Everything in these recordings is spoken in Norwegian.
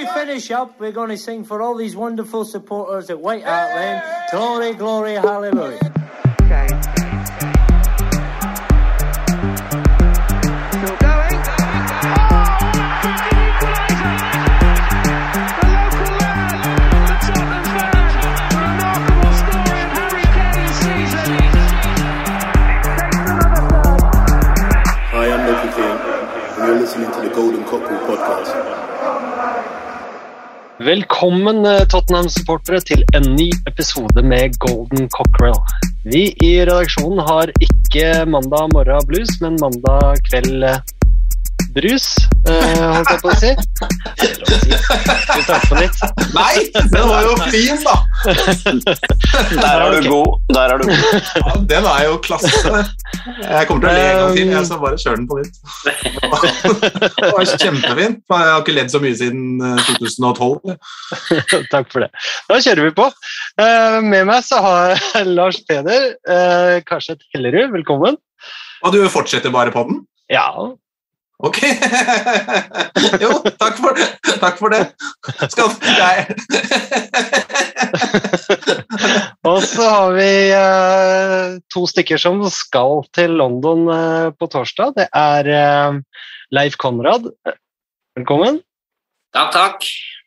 to finish up, we're going to sing for all these wonderful supporters at White Hart Lane. Glory, glory, hallelujah. Okay. Still going. Hi, I'm Loki King, and you're listening to the Golden Cockerel podcast. Velkommen eh, Tottenham-supportere til en ny episode med Golden Cockerel. Vi i redaksjonen har ikke mandag morgen blues, men mandag kveld eh, brus, eh, holdt jeg på å si. Skal vi starte på nytt? Nei, den var jo fin, da! Der er du god. Der er du god. Ja, den er jo klasse. Jeg kommer til å le en gang til, jeg skal bare kjøre den på nytt. Det var kjempefin. Jeg har ikke ledd så mye siden eh, 2012. Takk for det. Da kjører vi på. Eh, Med meg så har jeg Lars Peder Karset Karseth Hellerud. Velkommen. Og du fortsetter bare på den? Ja, Ok. Jo, takk for det. Takk for det. Skal jeg Og så har vi eh, to stykker som skal til London eh, på torsdag. Det er eh, Leif Konrad. Velkommen. Takk, takk.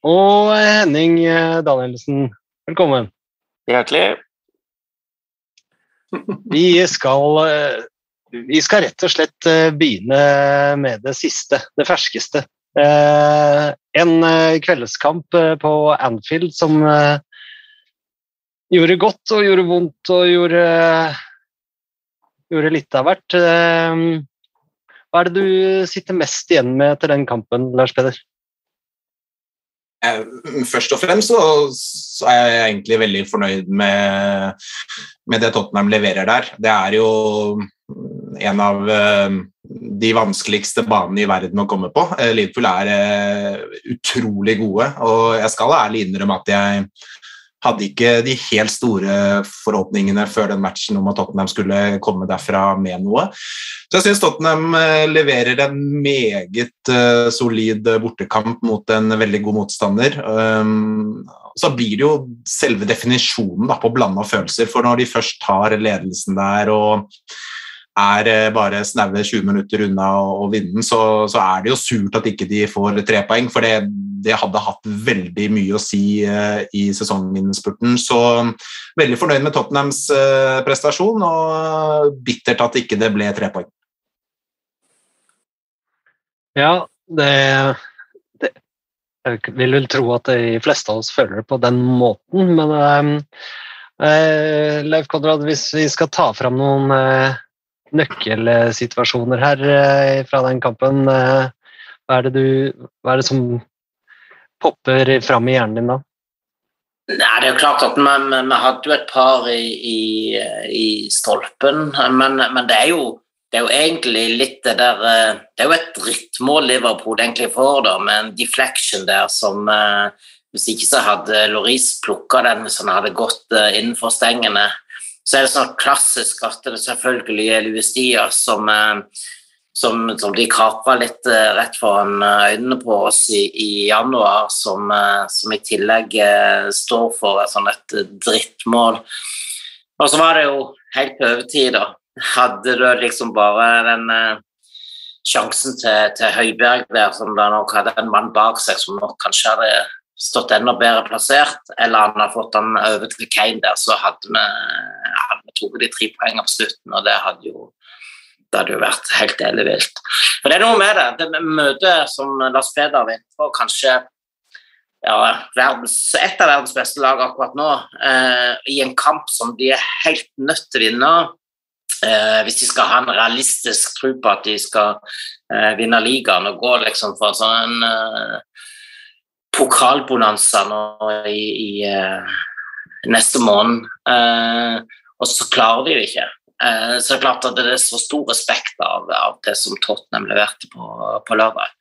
Og Henning eh, Danielsen. Velkommen. Hjertelig. Vi skal, eh, vi skal rett og slett eh, begynne med det siste, det ferskeste. Eh, En eh, kveldskamp på Anfield som gjorde godt og gjorde vondt og gjorde, gjorde litt av hvert. Hva er det du sitter mest igjen med etter den kampen, Lars Peder? Eh, Først og fremst så, så er jeg egentlig veldig fornøyd med, med det Tottenham leverer der. Det er jo en av eh, de vanskeligste banene i verden å komme på. Eh, Liverpool er utrolig gode, og jeg skal ærlig innrømme at jeg hadde ikke de helt store forhåpningene før den matchen om at Tottenham skulle komme derfra med noe. Så jeg syns Tottenham eh, leverer en meget eh, solid bortekamp mot en veldig god motstander. Um, så blir det jo selve definisjonen på blanda følelser, for når de først tar ledelsen der og er eh, bare snaue 20 minutter unna å vinne så, så er det jo surt at ikke de får tre poeng, for det, det hadde hatt veldig mye å si uh, i sesonginnspurten. Så veldig fornøyd med Tottenhams uh, prestasjon, og bittert at ikke det ble tre poeng. Ja, det, det Jeg vil vel tro at de fleste av oss føler det på den måten, men eh, Leif Konrad, hvis vi skal ta fram noen nøkkelsituasjoner her eh, fra den kampen, eh, hva, er du, hva er det som popper fram i hjernen din da? Nei, det er jo klart at vi, hadde jo et par i, i, i stolpen, men, men det, er jo, det er jo egentlig litt det der eh, Det er jo et drittmål Liverpool egentlig får, da, med en deflection der som Hvis ikke så hadde Loris plukka den hvis han hadde gått innenfor stengene. Så er det sånn klassisk at det selvfølgelig er Louis Diaz som eh, som, som de kapra litt eh, rett foran eh, øynene på oss i, i januar, som, som i tillegg står for et sånn et drittmål. Og så var det jo helt på overtid, da. Hadde du liksom bare den sjansen til, til Høibjerg der, som da nok hadde en mann bak seg som nok kanskje hadde stått enda bedre plassert, eller han har fått den over til Kane der, så hadde vi, hadde vi tatt de tre poengene på slutten, og det hadde jo det hadde jo vært helt ellevilt. For det er noe med det. Det møtet som Lars Peder vinner på, kanskje ja, verdens, et av verdens beste lag akkurat nå, eh, i en kamp som de er helt nødt til å vinne. Eh, hvis de skal ha en realistisk tro på at de skal eh, vinne ligaen og gå liksom for en sånn eh, pokalbonanza nå i, i eh, neste måned, eh, og så klarer de det ikke. Eh, så det er klart at det er så stor respekt av, av det som Tottenham leverte på, på lørdag.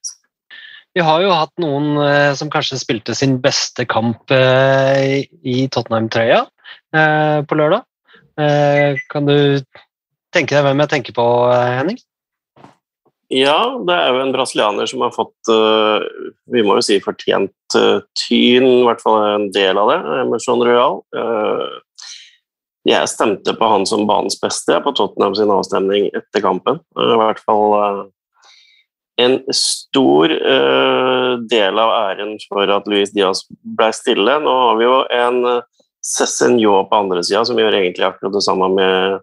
Vi har jo hatt noen som kanskje spilte sin beste kamp i Tottenham-trøya på lørdag. Kan du tenke deg hvem jeg tenker på, Henning? Ja, det er jo en brasilianer som har fått, uh, vi må jo si fortjent uh, tyn, i hvert fall en del av det, Emerson Royal. Uh, jeg stemte på han som banens beste på Tottenham sin avstemning etter kampen. I hvert fall en stor del av æren for at Luis Diaz ble stille. Nå har vi jo en Cézinho på andre sida som gjør egentlig akkurat det samme med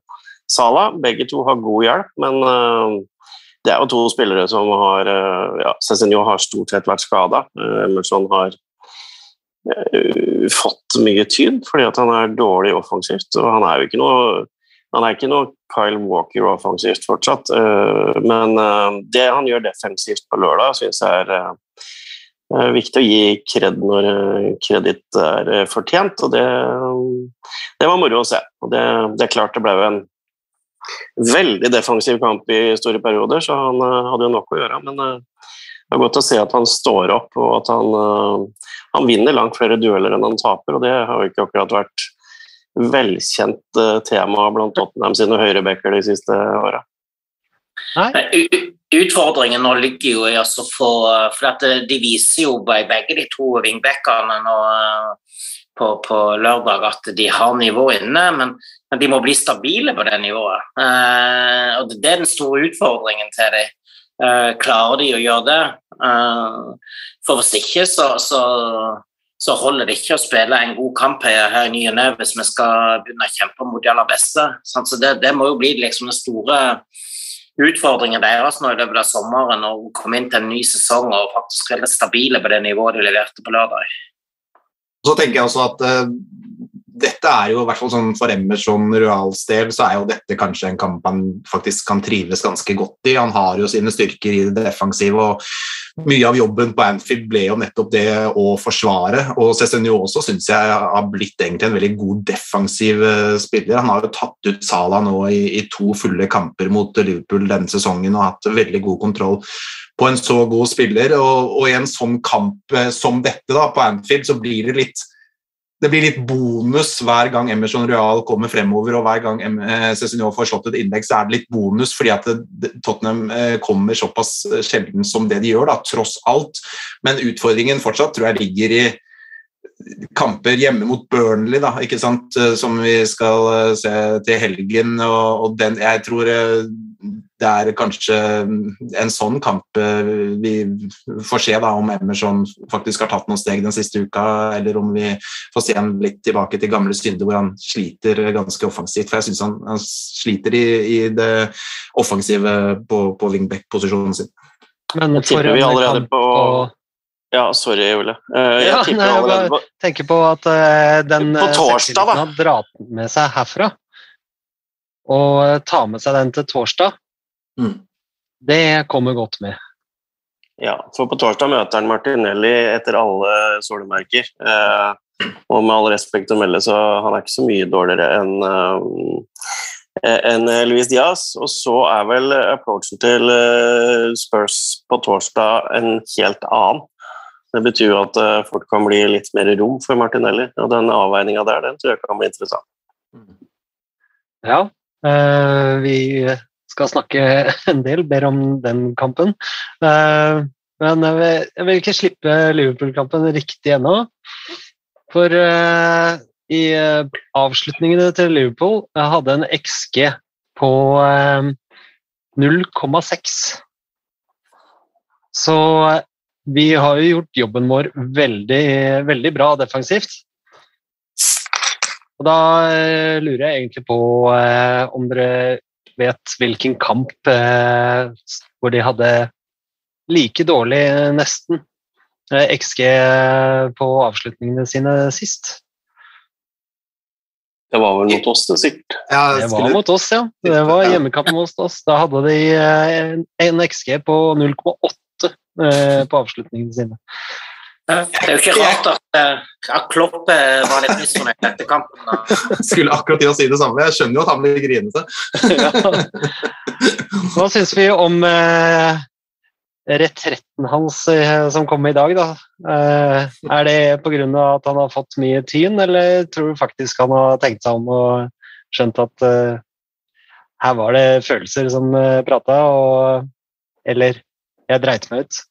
Sala. Begge to har god hjelp, men det er jo to spillere som har eh, ja, Cezinho har stort sett vært skada. Eh, Emerson har uh, fått mye tyd fordi at han er dårlig offensivt. og Han er jo ikke noe, han er ikke noe Kyle Walker offensivt fortsatt. Men det han gjør defensivt på lørdag, syns jeg er viktig å gi kred når kreditt er fortjent. og det, det, var moro å se. og det, det er klart det ble jo en veldig defensiv kamp i store perioder, så han uh, hadde jo nok å gjøre. Men uh, det er godt å se at han står opp, og at han, uh, han vinner langt flere dueller enn han taper. og Det har jo ikke akkurat vært velkjent tema blant Tottenham sine høyrebacker de siste åra. Utfordringen nå ligger jo i å få For de viser jo begge de to wingbackene nå på, på, lørdag at de har nivå inne, men, men, de må bli stabile på det nivået. Eh, og Det er den store utfordringen til dem. Eh, klarer de å gjøre det? Eh, for hvis ikke, så, så, så, holder det ikke å spille en god kamp her i ny og ne hvis vi skal begynne å kjempe mot de aller beste. Så det, det må jo bli liksom den store utfordringen deres nå i løpet av sommeren å komme inn til en ny sesong og faktisk være stabile på det nivået de leverte på lørdag. Så tenker jeg også at uh, dette er jo i hvert fall sånn For Emerson Ruals del så er jo dette kanskje en kamp han faktisk kan trives ganske godt i. Han har jo sine styrker i det defensive, og mye av jobben på Anfield ble jo nettopp det å forsvare. Og Cézinho også syns jeg har blitt egentlig en veldig god defensiv eh, spiller. Han har jo tatt ut Salah nå i, i to fulle kamper mot Liverpool denne sesongen og hatt veldig god kontroll på en så god spiller. Og, og i en sånn kamp eh, som dette da, på Anfield, så blir det litt det blir litt bonus hver gang Emerson Royal kommer fremover, og hver gang Cezinio får slått et innlegg, så er det litt bonus fordi at Tottenham eh, kommer såpass sjelden som det de gjør, da, tross alt. Men utfordringen fortsatt tror jeg ligger i kamper hjemme mot Burnley, da, ikke sant? som vi skal se til helgen. og, og den, Jeg tror det er kanskje en sånn kamp eh, vi får se da, om Emerson faktisk har tatt noen steg den siste uka, eller om vi får se ham litt tilbake til gamle synder hvor han sliter ganske offensivt. For jeg syns han, han, sliter i, i, det offensive på, på wingback-posisjonen sin. Men for vi allerede på ja, sorry, Ole. Uh, jeg, ja, nei, jeg tenker på at uh, den på torsdag, da. har dratt med seg herfra, og tar med seg den til torsdag Mm. Det kommer godt med. Ja, for på torsdag møter han Martinelli etter alle solemerker. Eh, og med all respekt å melde, så han er ikke så mye dårligere enn eh, enn Luis Diaz. Og så er vel approachen til eh, Spurs på torsdag en helt annen. Det betyr jo at eh, folk kan bli litt mer rom for Martinelli, og den avveininga der, den tror jeg kan bli interessant. Ja, eh, vi skal snakke en del mer om den kampen. Eh, men jeg vil, jeg vil ikke slippe Liverpool-kampen riktig ennå. For uh, i uh, avslutningene til Liverpool jeg hadde en XG på uh, 0,6. Så vi har jo gjort jobben vår veldig, veldig bra defensivt. Og da lurer jeg egentlig på om dere vet hvilken kamp eh, hvor de hadde like dårlig, nesten, eh, XG på avslutningene sine sist. Det var vel mot oss, det sikkert. Ja, det var mot oss, ja. Det var hjemmekampen mot oss. Da hadde de eh, en XG på 0,8 eh, på avslutningene sine. Det er jo ikke rart at, eh, at Klopp eh, var litt misfornøyd etter kampen. Skulle akkurat til å si det samme. Jeg skjønner jo at han blir grinete. Hva syns vi om eh, retretten hans eh, som kom i dag, da? Eh, er det pga. at han har fått mye tyn, eller tror du faktisk han har tenkt seg om og skjønt at eh, her var det følelser som eh, prata, og eller jeg dreit meg ut?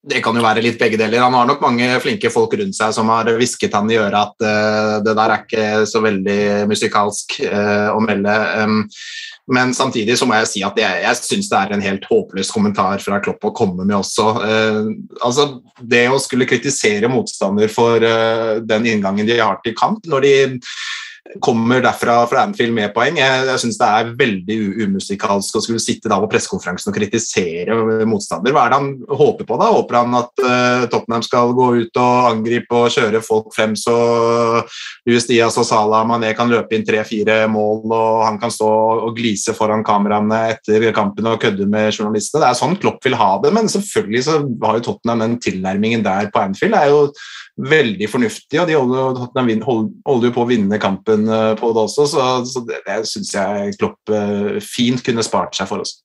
Det kan jo være litt begge deler. Han har nok mange flinke folk rundt seg som har hvisket han i øret at uh, det der er ikke så veldig musikalsk uh, å melde. Um, men samtidig så må jeg si at jeg, jeg syns det er en helt håpløs kommentar fra Klopp å komme med også. Uh, altså, det å skulle kritisere motstander for den inngangen de har til kamp, når de kommer derfra fra Anfield med poeng. Jeg, jeg syns det er veldig umusikalsk å skulle sitte da på pressekonferansen og kritisere motstander. Hva er det han håper på? da? Håper han at uh, Tottenham skal gå ut og angripe og kjøre folk frem så Luis Diaz og Salah Mané kan løpe inn tre-fire mål, og han kan stå og glise foran kameraene etter kampen og kødde med journalistene? Det er sånn Klopp vil ha det, men selvfølgelig så har jo Tottenham den tilnærmingen der på Anfield. Det er jo veldig fornuftig, og de holder, holder jo på å vinne kampen eh, på det også, så, så det, det syns jeg Klopp eh, fint kunne spart seg for oss.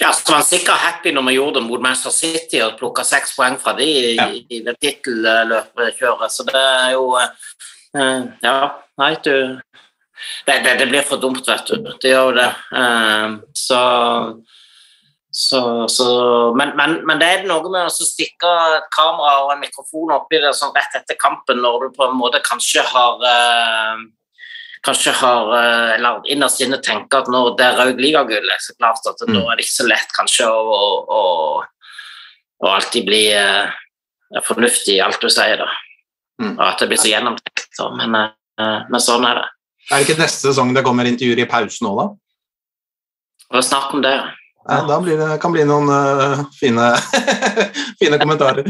Ja, så var han sikkert happy når vi gjorde det mot Manchester City og plukka seks poeng fra de i, ja. i det tittelløpkjøret, så det er jo uh, Ja, nei, du det, det, det, blir for dumt, vet du. Det gjør jo det. Uh, så så, så, men, men, men, det er noe med å stikke et kamera og en mikrofon oppi det sånn rett etter kampen, når du på en måte kanskje har eh, kanskje har eh, eller innerst inne tenker at når det er rød ligagullet, så klart at mm. nå er det ikke så lett kanskje å, å, å alltid bli eh, fornuftig i alt du sier, da. Mm. Og at det blir så gjennomtenkt. Så. Men, eh, men, sånn er det. Er det ikke neste sesong det kommer intervjuer i pausen òg, da? Det er snakk om det. Ja, da blir det, kan bli noen uh, fine, fine, kommentarer.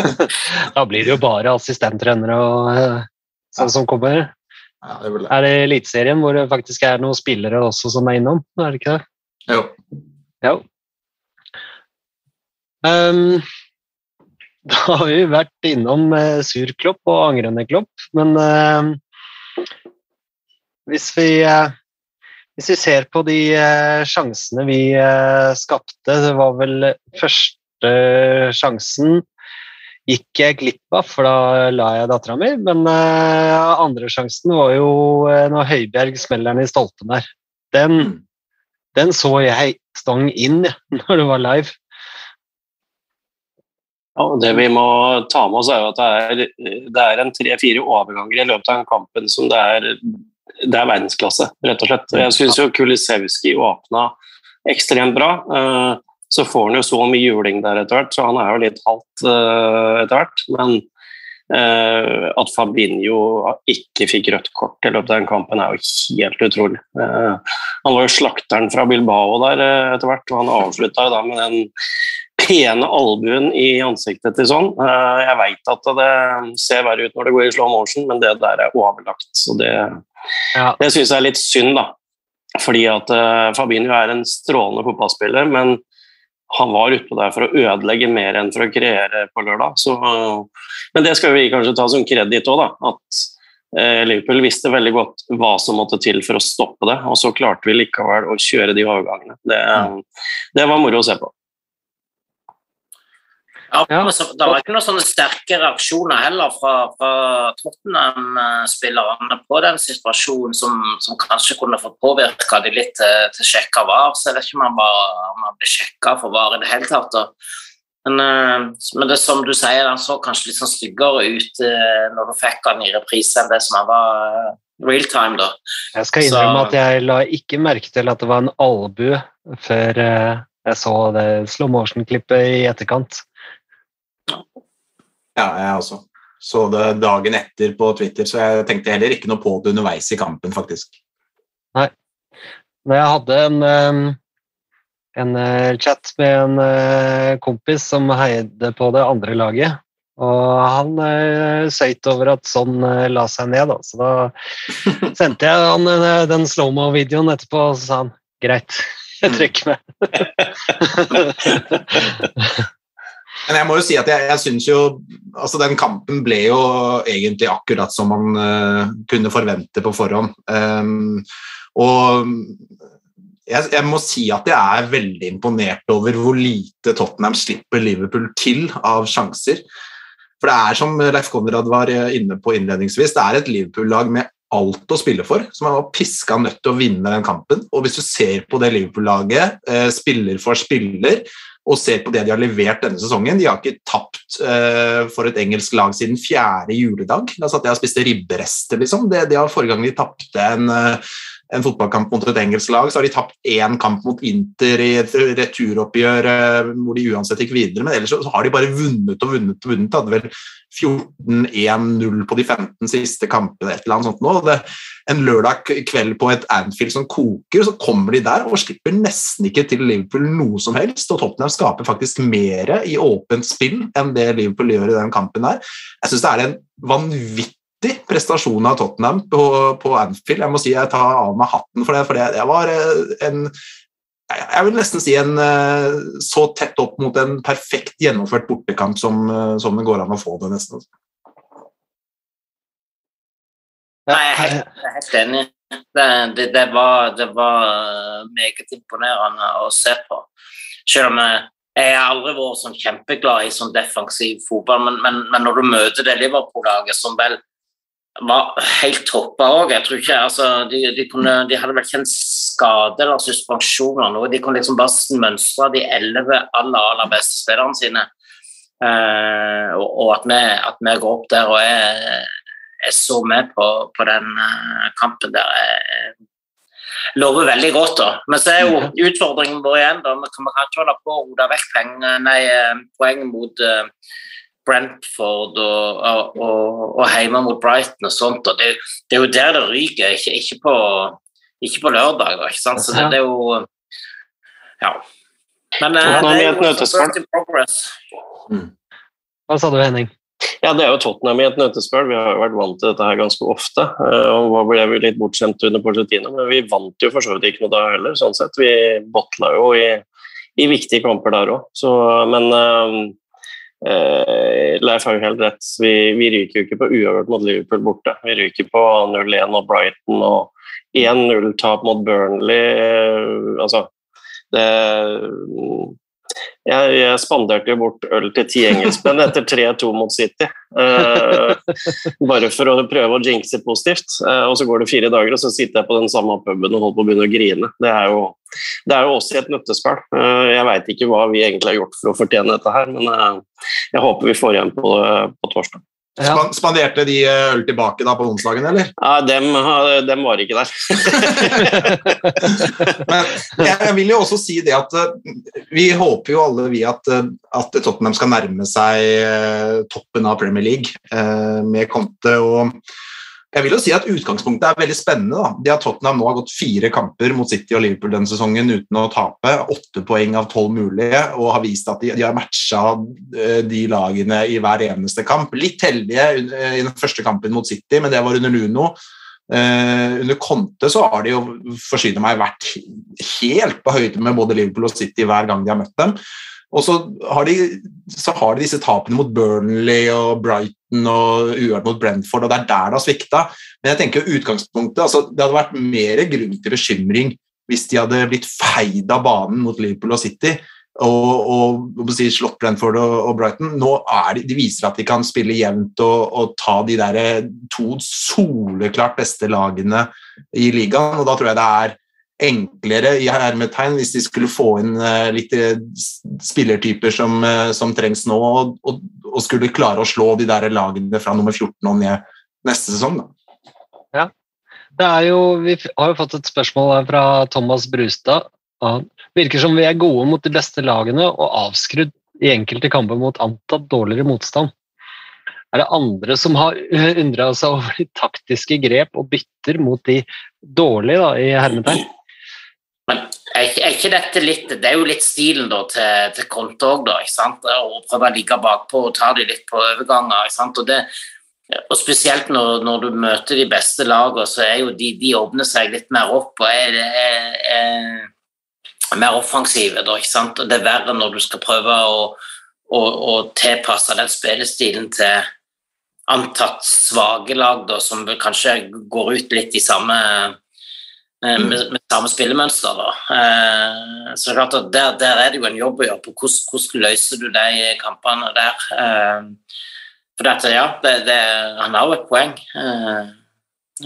da blir det jo bare assistenttrenere og uh, sånn som kommer. Ja, det det. Er det Eliteserien hvor det faktisk er noen spillere også som er innom? Er det ikke det? Jo. jo. Um, da har vi vært innom uh, sur klopp og angrende klopp, men hvis vi hvis vi ser på de eh, sjansene vi eh, skapte, det var vel første sjansen gikk jeg glipp av, for da la jeg dattera mi. Men uh, andre sjansen var jo uh, når Høibjerg smeller den i stolpen der. Den, mm. den så jeg stang inn ja, når det var live. Ja, det vi må ta med oss, er jo at det er, det er en tre-fire overganger i løpet av kampen som det er det er verdensklasse, rett og slett. Jeg syns jo Kulisevskij åpna ekstremt bra. Eh, så får han jo så mye juling der etter hvert, så han er jo litt halvt eh, etter hvert. Men eh, at Fabinho ikke fikk rødt kort i løpet av den kampen, er jo helt utrolig. Han var jo slakteren fra Bilbao der etter hvert, og han avslutta da med den pene albuen i ansiktet til sånn. Jeg veit at det ser verre ut når det går i slow motion, men det der er overlagt. Så det, ja. Det syns jeg er litt synd, da. Fordi at uh, Fabinho er en strålende fotballspiller, men han var utpå der for å ødelegge mer enn for å kreere på lørdag. Så, men det skal vi kanskje ta som kreditt òg, da. At uh, Liverpool visste veldig godt hva som måtte til for å stoppe det, og så klarte vi likevel å kjøre de overgangene. Det, det var moro å se på. Ja, men så, Det var ikke noen sånne sterke reaksjoner heller fra, fra Tottenham-spillerne på den situasjonen som, som, kanskje kunne få påvirka de litt til, til sjekka var. Så jeg vet ikke om han, var, om han ble sjekka for var i det hele tatt. Men, eh, men, det som du sier, han så kanskje litt sånn styggere ut eh, når du fikk han i reprise enn det som han var eh, real time. da. Jeg skal innrømme så, at jeg la ikke merke til at det var en albue før jeg så det slow motion-klippet i etterkant. Ja, jeg også. Så det dagen etter på Twitter, så jeg tenkte heller ikke noe på det underveis i kampen, faktisk. Nei. Men jeg hadde en, en eh, chat med en eh, kompis som heide på det andre laget. Og han eh, søyt over at sånn la seg ned, da. Så da sendte jeg han den slow-mo-videoen etterpå, og så sa han greit, jeg trekker meg. Men jeg må jo si at jeg, jeg syns jo altså Den kampen ble jo egentlig akkurat som man uh, kunne forvente på forhånd. Um, og jeg, jeg, må si at jeg er veldig imponert over hvor lite Tottenham slipper Liverpool til av sjanser. For det er som Leif Konrad var inne på innledningsvis, det er et Liverpool-lag med alt å spille for, som var piska nødt til å vinne den kampen. Og hvis du ser på det Liverpool-laget, eh, spiller for spiller, og ser på det de har levert denne sesongen De har ikke tapt uh, for et engelsk lag siden fjerde juledag. Da satt jeg og spiste ribberester, liksom. Det, det var forrige gang de tapte en eh, en fotballkamp mot et engelsk lag, så har de tapt én kamp mot Inter i et returoppgjør eh, hvor de uansett gikk videre, men ellers så har de bare vunnet og vunnet og vunnet. Hadde vel 14-1-0 på de 15 siste kampene, et eller annet sånt nå. Det, en lørdag kveld på et Anfield som koker, så kommer de der og slipper nesten ikke til Liverpool noe som helst, og Tottenham skaper faktisk mer i åpent spill enn det Liverpool gjør i den kampen der. Jeg syns det er en vanvittig vanvittig prestasjon av Tottenham på, på, Anfield. Jeg må si jeg tar av meg hatten for det, for det, var eh, en jeg vil nesten si en eh, så tett opp mot en perfekt gjennomført bortekamp som, eh, som det går an å få det, nesten. Nei, jeg er helt, jeg er helt enig. Det, det, det, var, det, var, meget imponerende å se på. Selv om jeg, jeg har aldri vært sånn kjempeglad i sånn defensiv fotball, men, men, men når du møter det Liverpool-laget som vel var helt toppa òg. Jeg tror ikke altså, de, de, kunne, de, hadde vel kjent skade eller suspensjon eller noe. De kunne liksom bare mønstre de elleve aller, aller beste spillerne sine. Eh, og, og at, vi, at, vi, går opp der og er, er så med på, på den uh, kampen der, jeg, lover veldig godt. da. Men så er jo utfordringen vår igjen da, vi kan ikke holde på å rote vekk eh, poeng mot Brentford og, og, og hjemme mot Brighton og sånt. Og det, det, er jo der det ryker, ikke, ikke, på, ikke på, lørdag. Ikke sant? Så det, det, er jo Ja. Men eh, det, det er jo in progress. Mm. Hva sa du, Henning? Ja, Det er jo Tottenham i et nøtteskall. Vi har jo vært vant til dette her ganske ofte. Og og ble vi litt bortskjemt under Porcetino, men vi vant jo for så vidt ikke noe da heller. sånn sett. Vi botla jo i, i viktige kamper der òg. Men Eh, Leif har jo helt rett. Vi, vi, ryker jo ikke på uavgjort mot Liverpool borte. Vi ryker på 0-1 og Brighton og 1-0-tap mot Burnley. Eh, altså det jeg, jeg, spanderte bort øl til ti engelskmenn etter 3-2 mot City. Uh, bare for å prøve å jinxe positivt. Uh, og så går det fire dager, og så sitter jeg på den samme puben og holder på å begynne å grine. Det er jo, det er jo også et nøtteskall. Uh, jeg veit ikke hva vi egentlig har gjort for å fortjene dette her, men jeg håper vi får igjen på, på torsdag. Ja. Spanderte de eh, øl tilbake da på onsdagen, eller? Ja, dem, dem var ikke der. Men jeg vil jo også si det at eh, vi håper jo alle vi at, eh, at Tottenham skal nærme seg toppen av Premier League med Conte. og jeg vil jo si at Utgangspunktet er veldig spennende. da. De har Tottenham nå har gått fire kamper mot City og Liverpool denne sesongen uten å tape. Åtte poeng av tolv mulige og har vist at de, de har matcha eh, de lagene i hver eneste kamp. Litt heldige eh, i den første kampen mot City, men det var under Luno. Uh, under Conte så har de jo forsyne meg vært helt på høyde med både Liverpool og City hver gang de har møtt dem. Og så har, de, så har de disse tapene mot Burnley og Brighton og uavgjort mot Brentford, og det er der det har svikta. Men jeg tenker utgangspunktet, altså, det hadde vært mer grunn til bekymring hvis de hadde blitt feid av banen mot Liverpool og City og, og, si, slått Brentford og, og, Brighton. Nå de, de viser at de kan spille jevnt og, og ta de der to soleklart beste lagene i ligaen, og da tror jeg det er enklere i hermetegn hvis de skulle få inn uh, litt uh, spillertyper som, uh, som, trengs nå, og, og, og, skulle klare å slå de der lagene fra nummer 14 og ned neste sesong. Da. Ja. Det er jo, vi har jo fått et spørsmål fra Thomas Brustad. Virker som vi er gode mot de beste lagene og avskrudd i enkelte kamper mot antatt dårligere motstand. Er det andre som har undra seg over de taktiske grep og bytter mot de dårlige, da, i hermetegn? Er ikke, er ikke, dette litt Det er jo litt stilen da, til, til Conte òg, da. ikke sant? Å prøve å ligge bakpå og ta de litt på overganger. ikke sant? Og, det, og Spesielt når, når, du møter de beste lagene, så er jo de, de åpner seg litt mer opp og er, er, er mer offensive. Da, ikke sant? Og Det er verre når du skal prøve å, å, å tilpasse den spillestilen til antatt svake lag, da, som kanskje går ut litt i samme Eh, med, med, samme spillemønster. Da. Eh, så klart at der, der, er det jo en jobb å gjøre på hvordan, hvordan løser du de kampene der. Eh, for dette, ja, det, det, han har jo et poeng.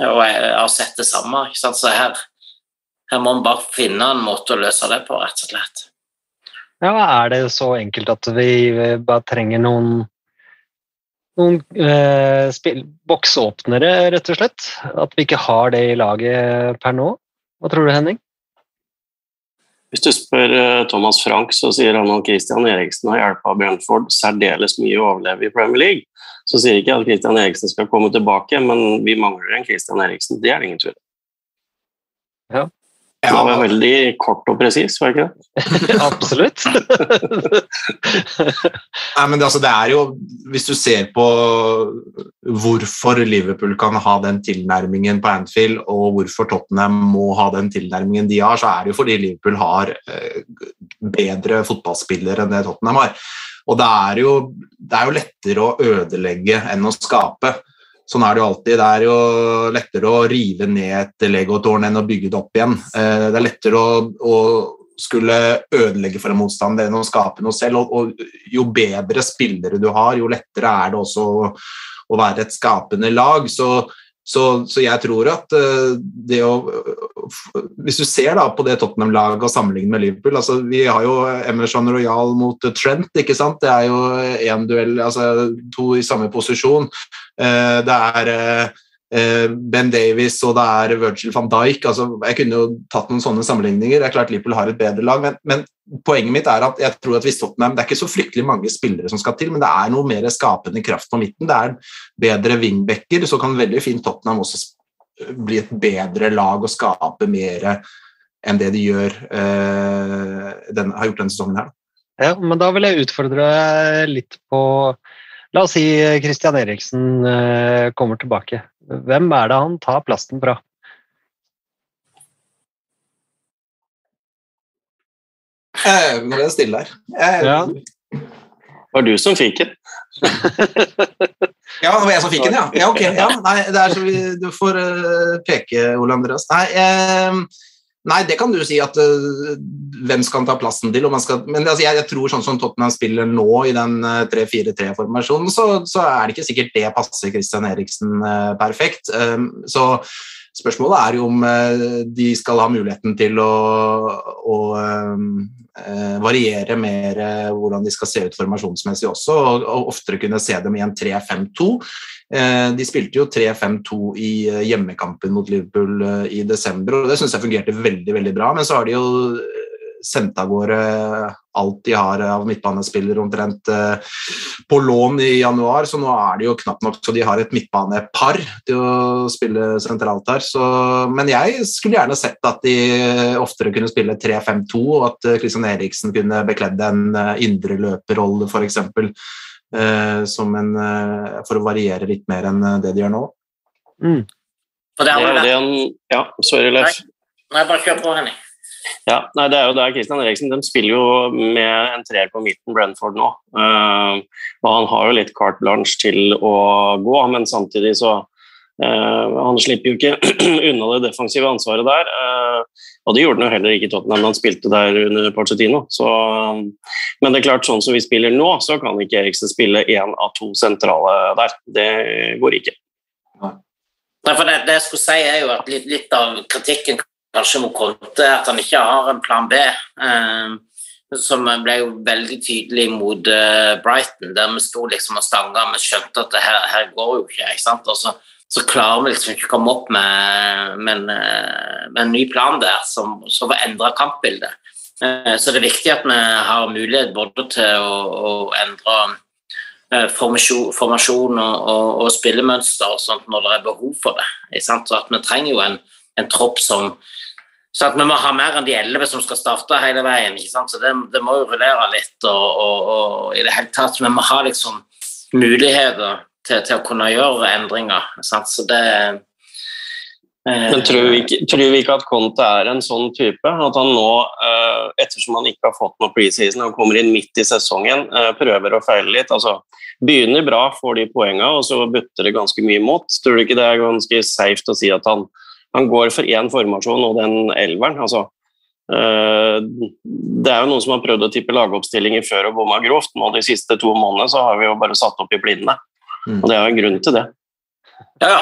og jeg har sett det samme. Ikke sant? Så her, her må man bare finne en måte å løse det på, rett og slett. Ja, er det så enkelt at vi eh, bare trenger noen noen eh, boksåpnere, rett og slett? At vi ikke har det i laget per nå? Hva tror du, Henning? Hvis du spør eh, Thomas Frank, så sier han at Christian Eriksen har hjulpet Brentford særdeles mye å overleve i Premier League. Så sier ikke at Christian Eriksen skal komme tilbake, men vi mangler en Christian Eriksen. Det er det ingen tvil Ja. Det var veldig kort og presis, var det ikke det? Absolutt. Nei, men det, altså, det er jo Hvis du ser på hvorfor Liverpool kan ha den tilnærmingen på Anfield, og hvorfor Tottenham må ha den tilnærmingen de har, så er det jo fordi Liverpool har eh, bedre fotballspillere enn det Tottenham har. Og det er, jo, det er jo lettere å ødelegge enn å skape. Sånn er det jo alltid. Det er jo lettere å rive ned et legotårn enn å bygge det opp igjen. Eh, det er lettere å, å skulle ødelegge for en motstander enn å skape noe selv. Og, og jo bedre spillere du har, jo lettere er det også å, å være et skapende lag. Så, så, så jeg tror at uh, det å Hvis du ser da på det Tottenham-laget og sammenligner med Liverpool altså Vi har jo Emerson Royal mot Trent, ikke sant? Det er jo én duell, altså to i samme posisjon. Uh, det er uh, Ben Davies og det er Virgil van Dijk. Altså, jeg kunne jo tatt noen sånne sammenligninger. Det er klart Liverpool har et bedre lag, men, men, poenget mitt er at jeg tror at hvis Tottenham, Det er ikke så fryktelig mange spillere som skal til, men det er noe mer skapende kraft på midten. Det er bedre wingbacker, så kan veldig fint Tottenham også bli et bedre lag og skape mer enn det de gjør, eh, den, har gjort denne sesongen her. Ja, men da vil jeg utfordre deg litt på La oss si Christian Eriksen eh, kommer tilbake. Hvem er det han tar plasten fra? Eh, nå ble det stille her. Jeg, Ja. Det var du som fikk den. Ja, det var jeg som fikk den, ja. ja, ok. Ja, nei, det er så vi, du får uh, peke, Ole Andreas. Nei, eh, nei, det kan du si at uh, hvem skal ta plassen til? Skal, men altså, jeg, jeg tror sånn som Tottenham spiller nå i den uh, 3-4-3-formasjonen, så, så er det ikke sikkert det passer Christian Eriksen eh, perfekt. Um, så spørsmålet er jo om eh, de skal ha muligheten til å, å eh, variere mer eh, hvordan de skal se ut formasjonsmessig også, og, og oftere kunne se dem i en 3-5-2. Eh, De spilte jo 3-5-2 i hjemmekampen mot Liverpool i desember, og det syns jeg fungerte veldig veldig bra. Men så har de jo eh, sendt av gårde alt de har av midtbanespillere omtrent eh, på lån i januar, så nå er det jo knapt nok så de har et midtbanepar til å spille sentralt her. Så, men jeg skulle gjerne sett at de oftere kunne spille 3-5-2, og at Kristian Eriksen kunne bekledd en indre indreløperrolle, f.eks. Eh, som en, eh, for å variere litt mer enn eh, det de gjør nå. Mm. For det Det er det en, Ja, sorry, Leif. Nei, bare kjør på, Henning. Ja, nei, det er jo der Christian Eriksen de spiller jo med en treer på midten, Brenford, nå. Uh, og han har jo litt carte blanche til å gå, men samtidig så uh, Han slipper jo ikke unna det defensive ansvaret der. Uh, og det gjorde han jo heller ikke i Tottenham, han spilte der under Pochettino. Så, men det er klart, sånn som vi spiller nå, så kan ikke Eriksen spille én av to sentrale der. Det går ikke. Nei, det, det jeg skulle si, er jo at litt, litt av kritikken kanskje mot er at han ikke har en plan B. Eh, som ble jo veldig tydelig mot eh, Brighton, der vi sto liksom og stanga. Vi skjønte at det her, her går jo ikke. ikke sant? Og så, så klarer vi liksom ikke å komme opp med, med, en, eh, med en ny plan der som, som endre kampbildet. Eh, så det er viktig at vi har mulighet både til å, å endre formasjon, formasjon og, og, og spillemønster og sånt når det er behov for det. Så at vi trenger jo en, en tropp som så at vi må ha mer enn de elleve som skal starte hele veien. ikke sant? Så det, det må jo rullere litt. Og, og, og i det hele tatt, Vi må ha liksom muligheter til, til å kunne gjøre endringer. Sant? Så det eh, Men tror vi, ikke, tror vi ikke at Conte er en sånn type? At han nå, eh, ettersom han ikke har fått noe preseason og kommer inn midt i sesongen, eh, prøver å feile litt? altså Begynner bra, får de poengene, og så butter det ganske mye imot. Tror du ikke det er ganske safe å si at han, han går for én formasjon og den elveren? altså eh, det er jo noen som har prøvd å tippe lagoppstillinger før og bomma grovt. Nå De siste to månedene så har vi jo bare satt opp i blinde. Mm. Og det er jo en grunn til det. Ja,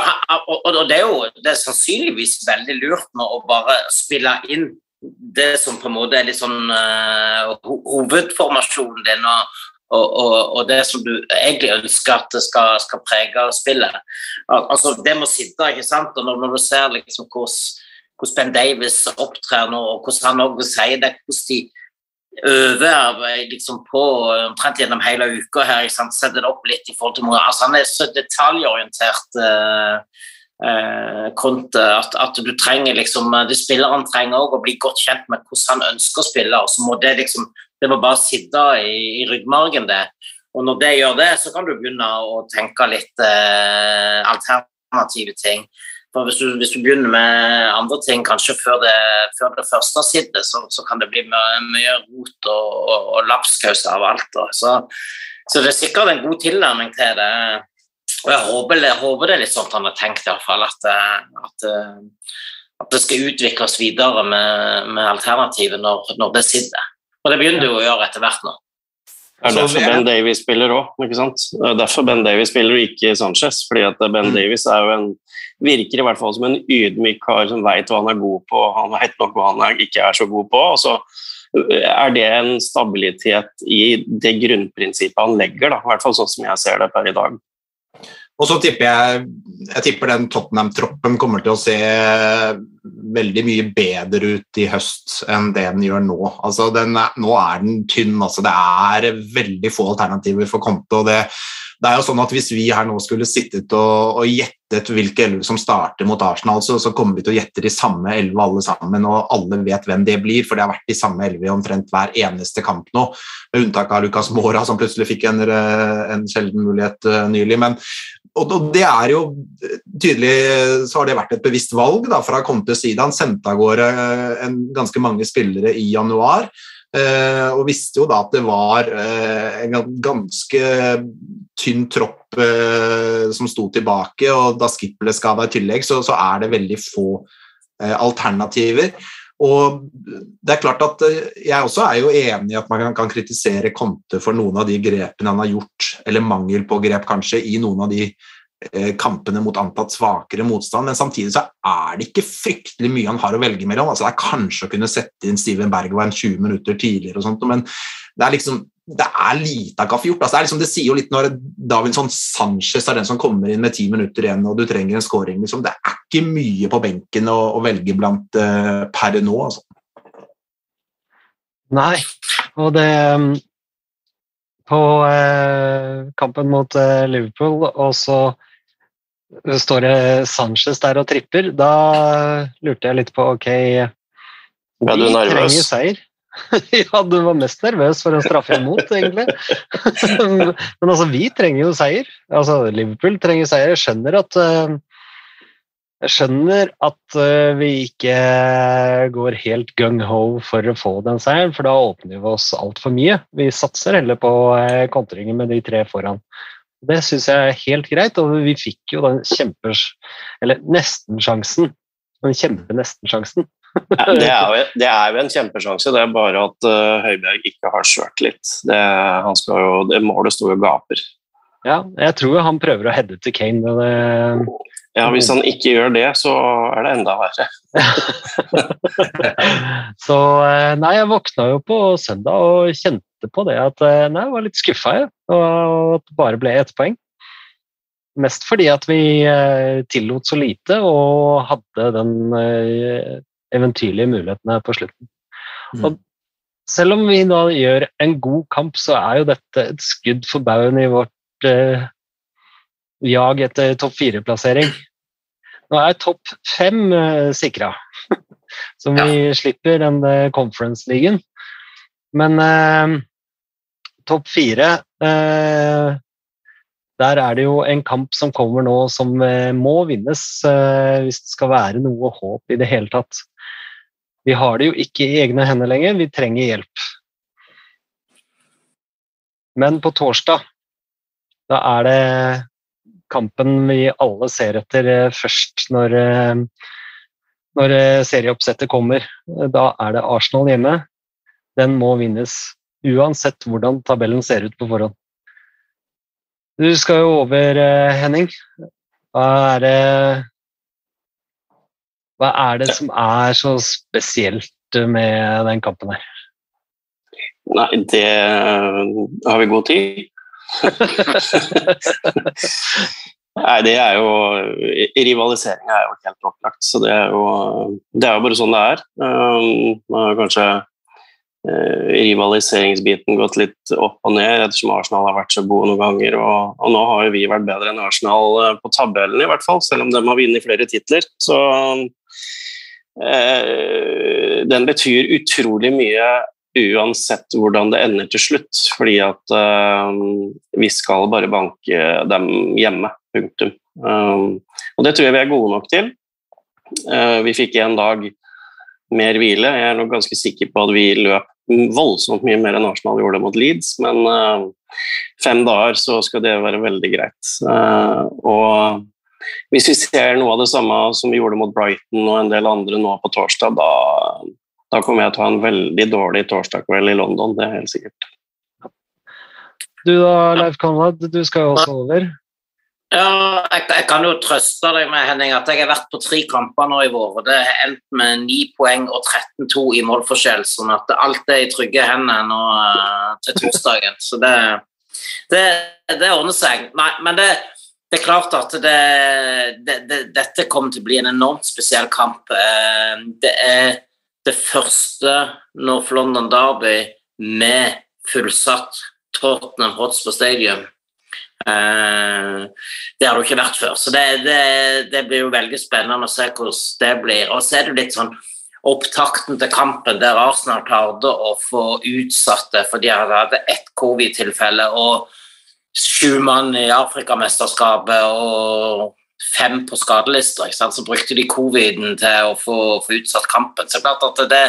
og det er jo det er sannsynligvis veldig lurt nå å bare spille inn det som på en måte er litt sånn uh, hovedformasjonen din, og, og, og, og, det som du egentlig ønsker at det skal, skal prege spillet. Al altså, Det må sitte, ikke sant? Og når, når du ser liksom hvordan, hvordan Ben Davis opptrer nå, og hvordan han også sier det, hvordan de øver liksom på omtrent gjennom hele uka her, ikke sant? setter det opp litt i forhold til altså Han er så detaljorientert. Eh, Conte, at, at, du trenger liksom de Spilleren trenger også å bli godt kjent med hvordan han ønsker å spille. og så må Det liksom, det må bare sitte i, i ryggmargen, det. Og når det gjør det, så kan du begynne å tenke litt eh, alternative ting. For hvis du, hvis du, begynner med andre ting kanskje før det, før det første sitter, så, så, kan det bli mye, mye rot og, og, og lapskaus av alt. Så, så, det er sikkert en god tilnærming til det. Og jeg håper, jeg håper det er litt sånn han har tenkt, iallfall. At, at, at det skal utvikles videre med, med alternativet når, når, det sitter. Og det begynner det jo å gjøre etter hvert nå. Det er derfor Ben Davies spiller òg. Det er derfor Ben Davies spiller og ikke Sanchez. fordi at Ben mm. Davies er jo en virker i hvert fall som en ydmyk kar som veit hva han er god på, og han veit nok hva han er, ikke er så god på. og så er det en stabilitet i det grunnprinsippet han legger, da, i hvert fall sånn som jeg ser det per i dag. Og så tipper jeg, jeg tipper den Tottenham-troppen kommer til å se veldig mye bedre ut i høst enn det den gjør nå. Altså, den er, nå er den tynn. Altså, det er veldig få alternativer for Conte. og det det er jo sånn at Hvis vi her nå skulle sittet og, og gjettet hvilke elleve som starter mot Arsenal, så, så, kommer vi til å gjette de samme elleve alle sammen, og alle vet hvem det blir, for det har vært de samme elleve i omtrent hver eneste kamp nå, med unntak av Lucas Mora, som plutselig fikk en, en sjelden mulighet uh, nylig. men og det er jo tydelig så har det vært et bevisst valg da, fra Contes side. Han sendte av gårde en, ganske mange spillere i januar. Eh, og visste jo da at det var eh, en ganske tynn tropp eh, som sto tilbake, og da Skip ble skada i tillegg, så, så, er det veldig få alternativer. Og det er klart at Jeg også er jo enig i at man kan, kritisere Conte for noen av de grepene han har gjort, eller mangel på grep kanskje, i noen av de kampene mot antatt svakere motstand, men samtidig så er det ikke fryktelig mye han har å velge mellom. Altså, det er kanskje å kunne sette inn Steven Bergwijn 20 minutter tidligere, og sånt, men det er liksom det er lite av kaffe gjort. Altså, det, liksom, det, sier jo litt når Davinson Sanchez er den som kommer inn med ti minutter igjen og du trenger en scoring. Liksom. Det er ikke mye på benken å, å velge blant uh, per nå. Altså. Nei, og det På uh, kampen mot uh, Liverpool og så står det Sanchez der og tripper, da lurte jeg litt på ok vi trenger seier. ja, du var mest nervøs for en straffe imot, egentlig. Men altså, vi trenger jo seier. Altså, Liverpool trenger seier. Jeg skjønner at uh, jeg skjønner at uh, vi ikke går helt gung-ho for å få den seieren, for da åpner vi oss altfor mye. Vi satser heller på kontringer med de tre foran. Det syns jeg er helt greit, og vi fikk jo den kjempes... Eller nesten-sjansen. Den kjempe-nesten-sjansen. ja, det, er jo, det, er jo, en kjempesjanse, det er bare at uh, Høibjerg ikke har sjøltillit. Det, det målet sto jo gaper. Ja, jeg tror han prøver å heade til Kane. Det, ja, hvis han ikke gjør det, så er det enda verre. så eh, nei, jeg våkna jo på søndag og kjente på det at eh, nei, jeg var litt skuffa, jeg. Og at det bare ble ett poeng. Mest fordi at vi eh, tillot så lite og hadde den eventyrlige muligheten på slutten. Mm. Og selv om vi da gjør en god kamp, så er jo dette et skudd for baugen i vårt jag etter topp fire-plassering. Nå er topp fem eh, sikra, så vi ja. slipper den conference-ligaen. Men eh, topp fire eh, Der er det jo en kamp som kommer nå som eh, må vinnes eh, hvis det skal være noe håp i det hele tatt. Vi har det jo ikke i egne hender lenger, vi trenger hjelp. Men på torsdag, da er det kampen vi alle ser etter eh, først når, eh, når eh, serieoppsettet kommer. Da er det Arsenal hjemme. Den må vinnes uansett hvordan tabellen ser ut på forhånd. Du skal jo over, Henning. Hva er det Hva er det som er så spesielt med den kampen her? Nei, det har vi god tid. Nei, det er jo Rivaliseringa er jo helt opplagt, så det er jo, det er jo bare sånn det er. Um, har kanskje uh, rivaliseringsbiten gått litt opp og ned ettersom Arsenal har vært så gode noen ganger. Og, og nå har jo vi vært bedre enn Arsenal uh, på tabellen, i hvert fall, selv om de har vunnet flere titler. Så uh, den betyr utrolig mye uansett hvordan det ender til slutt. Fordi at uh, vi skal bare banke dem hjemme. Punktum. Uh, og det tror jeg vi er gode nok til. Uh, vi fikk en dag mer hvile. Jeg er nok ganske sikker på at vi løp voldsomt mye mer enn Arsenal gjorde mot Leeds, men uh, fem dager så skal det være veldig greit. og hvis vi ser noe av det samme som vi gjorde mot Brighton og en del andre nå på torsdag, da da kommer jeg til å ha en veldig dårlig torsdag kveld i London, det er helt sikkert. Du da, Leif Konrad, du skal jo også over. Ja, jeg, jeg, kan jo trøste deg med Henning, at jeg har vært på tre kamper nå i vår. og Det har endt med 9 poeng og 13-2 i målforskjell, sånn at alt er i trygge hender nå uh, til torsdagen. Så det, det, det, ordner seg. Nei, men det, det er klart at dette kommer til å bli en enormt spesiell kamp. Uh, det er det første North London Derby med fullsatt Tottenham Hotspur Stadium. Uh, det har det ikke vært før, så det, det, det, blir jo veldig spennende å se hvordan det blir. Og så er det litt sånn opptakten til kampen der Arsenal klarte å få utsatt det fordi de hadde ett covid-tilfelle og sju mann i Afrikamesterskapet og fem på skadelister. Så brukte de coviden til å få, få, utsatt kampen. Så klart at det,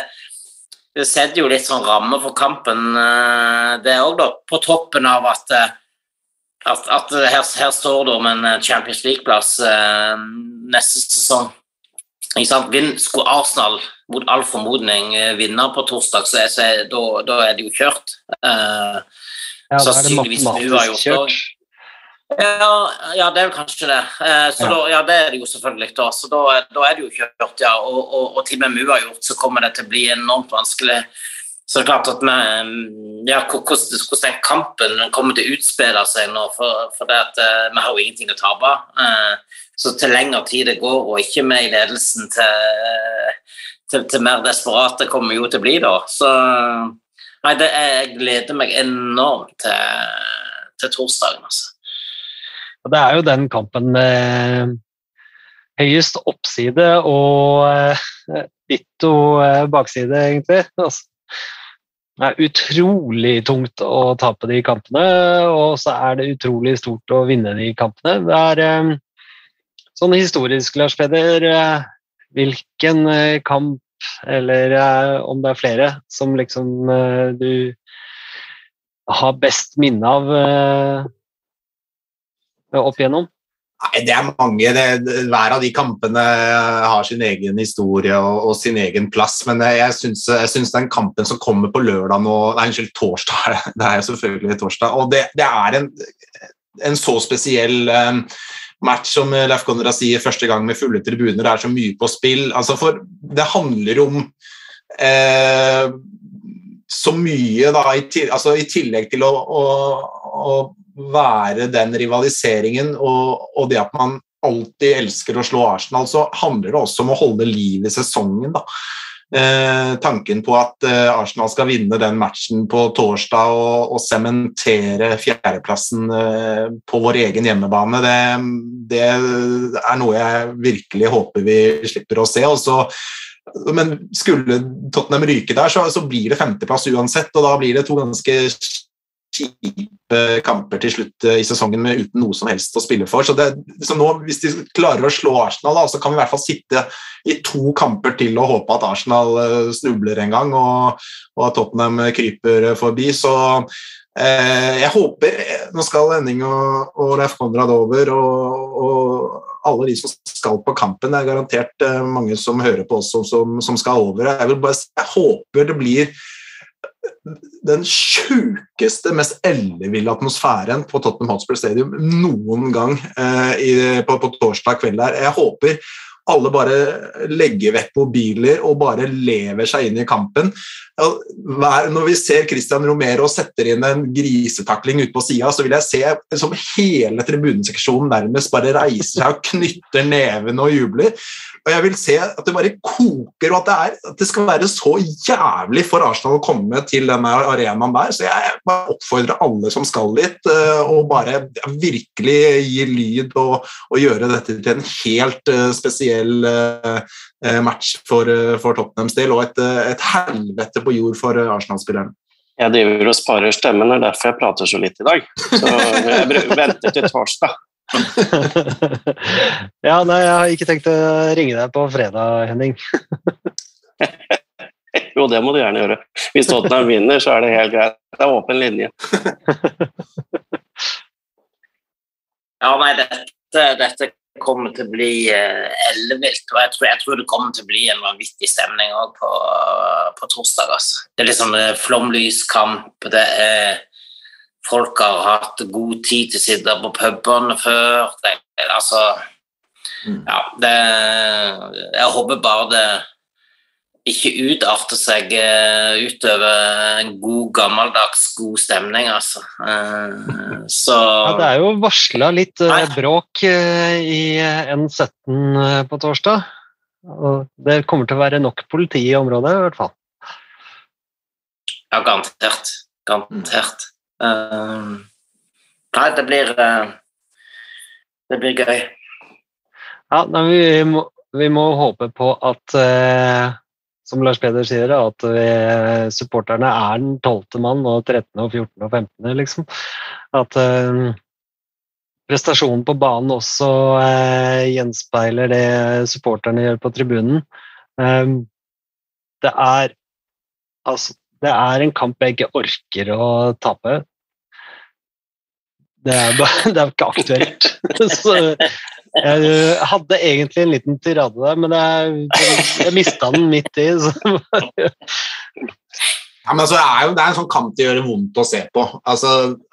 det setter jo litt sånn ramme for kampen, eh, det òg, da. På toppen av at, eh, at, at her, her, står det om en Champions League-plass eh, neste sesong. Vinn, skulle Arsenal mot all formodning vinne på torsdag, så, så da, da, er det jo kjørt. Uh, ja, da er det matematisk kjørt. Ja, ja, det er vel kanskje det. Eh, så ja. Da, ja, det er det jo selvfølgelig. Da, så da, da er det jo kjørt, ja. Og, og, og til og med gjort, så kommer det til å bli enormt vanskelig. Så det er klart at vi, ja, hvordan, hvordan den kampen kommer til å utspille seg nå, for, for det at, uh, vi har jo ingenting å tape. Eh, så til lengre tid det går, og ikke med i ledelsen til, til, til mer desperate kommer jo til å bli, da. Så nei, det, jeg gleder meg enormt til, til torsdagen, altså. Og det er jo den kampen med høyest oppside og eh, ditto eh, bakside, egentlig. Altså, det er utrolig tungt å tape de kampene, og så er det utrolig stort å vinne de kampene. Det er eh, sånn historisk, Lars Peder, hvilken kamp, eller om det er flere, som liksom du har best minne av opp igjennom? Nei, Det er mange. Det, hver av de kampene har sin egen historie og, og sin egen plass. Men jeg syns, jeg syns, den kampen som kommer på lørdag nå Nei, unnskyld, torsdag. Det er jo selvfølgelig torsdag. Og det, det er en, en, så spesiell um, match som Leif Konrad sier, første gang med fulle tribuner. Det er så mye på spill. Altså for det handler om uh, så mye, da, i, altså, i tillegg til å, å, å være den rivaliseringen og, og, det at man alltid elsker å slå Arsenal, så handler det også om å holde liv i sesongen. da. Eh, tanken på at eh, Arsenal skal vinne den matchen på torsdag og sementere fjerdeplassen eh, på vår egen hjemmebane, det, det, er noe jeg virkelig håper vi slipper å se. Også, men skulle Tottenham ryke der, så, så blir det femteplass uansett, og da blir det to ganske kjipe kamper til slutt eh, i sesongen med uten noe som helst å spille for. Så, det, så nå, Hvis de klarer å slå Arsenal, da, så kan vi i hvert fall sitte i to kamper til og håpe at Arsenal eh, snubler en gang og, og at Tottenham kryper forbi. Så eh, jeg håper Nå skal Henning og, og Leif Konrad over, og, og, alle de som skal på kampen. Det er garantert eh, mange som hører på oss som, som, som skal over. Jeg, vil bare, jeg håper det blir den sjukeste, mest elleville atmosfæren på Tottenham Hotspur Stadium noen gang eh, i, på, på torsdag kveld der. Jeg håper alle bare legger vekk mobiler og bare lever seg inn i kampen. Når vi ser Christian Romero setter inn en grisetakling ute på sida, så vil jeg se som hele tribuneseksjonen nærmest bare reiser seg og knytter nevene og jubler. Og jeg vil se at det bare koker, og at det, er, at det skal være så jævlig for Arsenal å komme til denne arenaen der. Så jeg bare oppfordrer alle som skal dit, eh, å bare virkelig gi lyd og, og gjøre dette til en helt uh, spesiell uh, match for, uh, for Tottenhams del, og et, et helvete på jord for Arsenal-spillerne. Jeg driver og sparer stemmen, det er derfor jeg prater så litt i dag. Så jeg venter til torsdag. ja, nei, jeg har ikke tenkt å ringe deg på fredag, Henning. jo, det må du gjerne gjøre. Hvis Tottenham vinner, så er det helt greit. Det er åpen linje. ja, nei, dette, dette kommer til å bli uh, ellevilt. Og jeg tror, jeg tror, det kommer til å bli en vanvittig stemning på, på, torsdag. Altså. Det er liksom uh, flomlyskamp. Det er folk har hatt god tid til å sitte på pubene før. Det, altså mm. Ja, det Jeg håper bare det ikke utarter seg uh, utover en god, gammeldags god stemning, altså. Uh, så Ja, det er jo varsla litt uh, bråk i N17 på torsdag. Og det kommer til å være nok politi i området, i hvert fall. Ja, garantert. Garantert. Uh, nei, det blir uh, Det blir gøy. Ja, nei, vi, må, vi, må, håpe på at uh, som Lars Peder sier, at vi, supporterne er den tolvte mann og 13. og 14. og 15. liksom. At prestasjonen på banen også gjenspeiler det supporterne gjør på tribunen. det er altså det er en kamp jeg ikke orker å tape. Det er, bare, det er ikke aktuelt. Så jeg hadde egentlig en liten tirade der, men jeg, jeg mista den midt i. Ja, altså, det, er jo, det er en sånn kamp det gjør vondt å se på. Altså,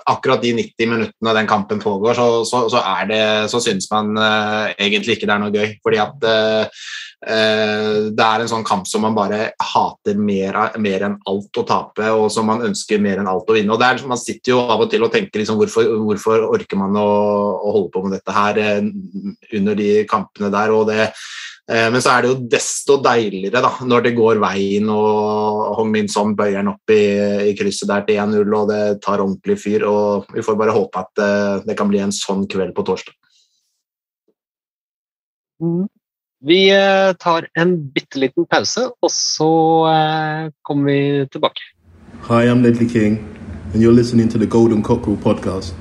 akkurat de 90 minuttene den kampen pågår, så, så, så, det, så syns man uh, egentlig ikke det er noe gøy. Fordi at uh, uh, det er en sånn kamp som man bare hater mer, mer, enn alt å tape, og som man ønsker mer enn alt å vinne. Og er, Man sitter jo av og til og tenker liksom, hvorfor, hvorfor orker man å, å, holde på med dette her under de kampene der. og det men så er det jo desto deiligere da, når det går veien og Hong Min Son bøyer den opp i, i krysset der til 1-0 og det tar ordentlig fyr. og Vi får bare håpe at uh, det kan bli en sånn kveld på torsdag. Mm. Vi uh, tar en bitte liten pause, og så uh, kommer vi tilbake. Hi, I'm Ledley King, and you're listening to the Golden Cockerel podcast.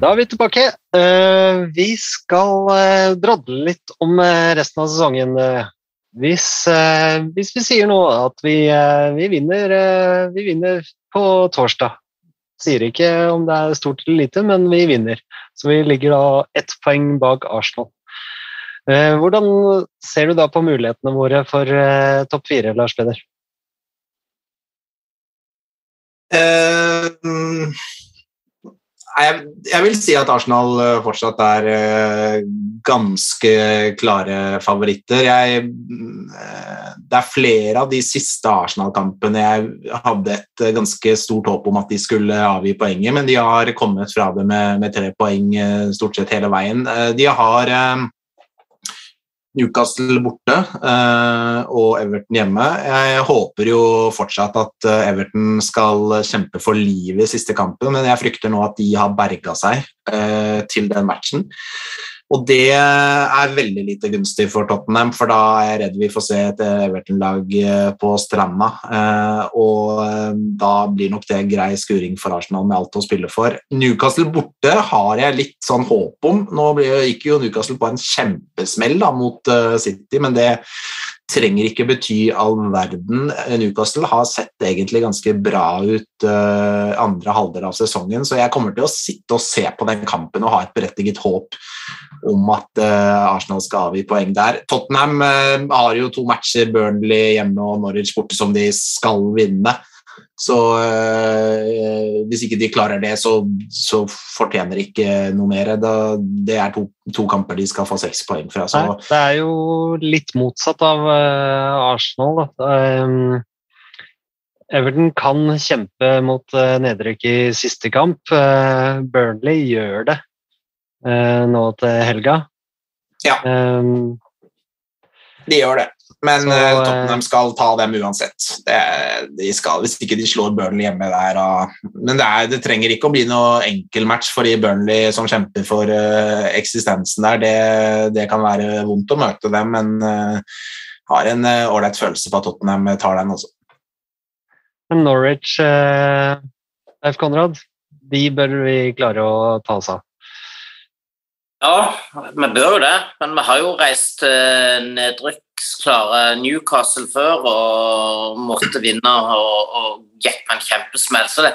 Da er vi tilbake. Eh, vi skal eh, drodle litt om eh, resten av sesongen. Hvis, hvis vi sier nå at vi, vi, vinner, vi vinner på torsdag. Sier ikke om det er stort eller lite, men vi vinner. Så vi ligger da ett poeng bak Arsenal. Hvordan ser du da på mulighetene våre for topp fire, Lars Peder? Uh, jeg, jeg, vil si at Arsenal eh, fortsatt er uh, ganske klare favoritter. Jeg, uh, det er flere av de siste Arsenal-kampene jeg hadde et ganske stort håp om at de skulle avgi poenget, men de har kommet fra det med, med tre poeng stort sett hele veien. de har Newcastle borte eh, og Everton hjemme. Jeg håper jo fortsatt at eh, Everton skal kjempe for livet i siste kampen, men jeg frykter nå at de har berga seg eh, til den matchen. Og det er veldig lite gunstig for Tottenham, for da er jeg redd vi får se et Everton-lag eh, på stranda. Eh, og eh, da blir nok det grei skuring for Arsenal med alt å spille for. Newcastle borte har jeg litt sånn håp om. Nå gikk jo Newcastle på en kjempesmell da, mot City, men det trenger ikke bety all verden. Newcastle har sett egentlig ganske bra ut uh, andre halvdel av sesongen, så jeg kommer til å sitte og se på den kampen og ha et berettiget håp om at uh, Arsenal skal avgi poeng der. Tottenham uh, har jo to matcher, Burnley hjemme og Norwich borte, som de skal vinne. Så øh, hvis ikke de klarer det, så, så fortjener de ikke noe mer. Da, det er to, to, kamper de skal få seks poeng fra. Så. Nei, det er jo litt motsatt av uh, Arsenal. Um, Everton kan kjempe mot uh, nedrykk i siste kamp. Uh, Burnley gjør det nå til helga. Ja. Um, de gjør det. Men så, uh, Tottenham skal ta dem uansett. Det, de skal, hvis ikke de slår Burnley hjemme der. Uh, men det, er, det, trenger ikke å bli noe enkel match for de Burnley som kjemper for uh, eksistensen der. Det, det, kan være vondt å møte dem, men har en ålreit følelse på at Tottenham tar den også. Men Norwich, Leif Konrad, de bør vi klare å ta oss av. Ja, vi bør jo det, men vi har jo reist til nedrykksklare Newcastle før og måtte vinne og, og gikk med en kjempesmell. Så det,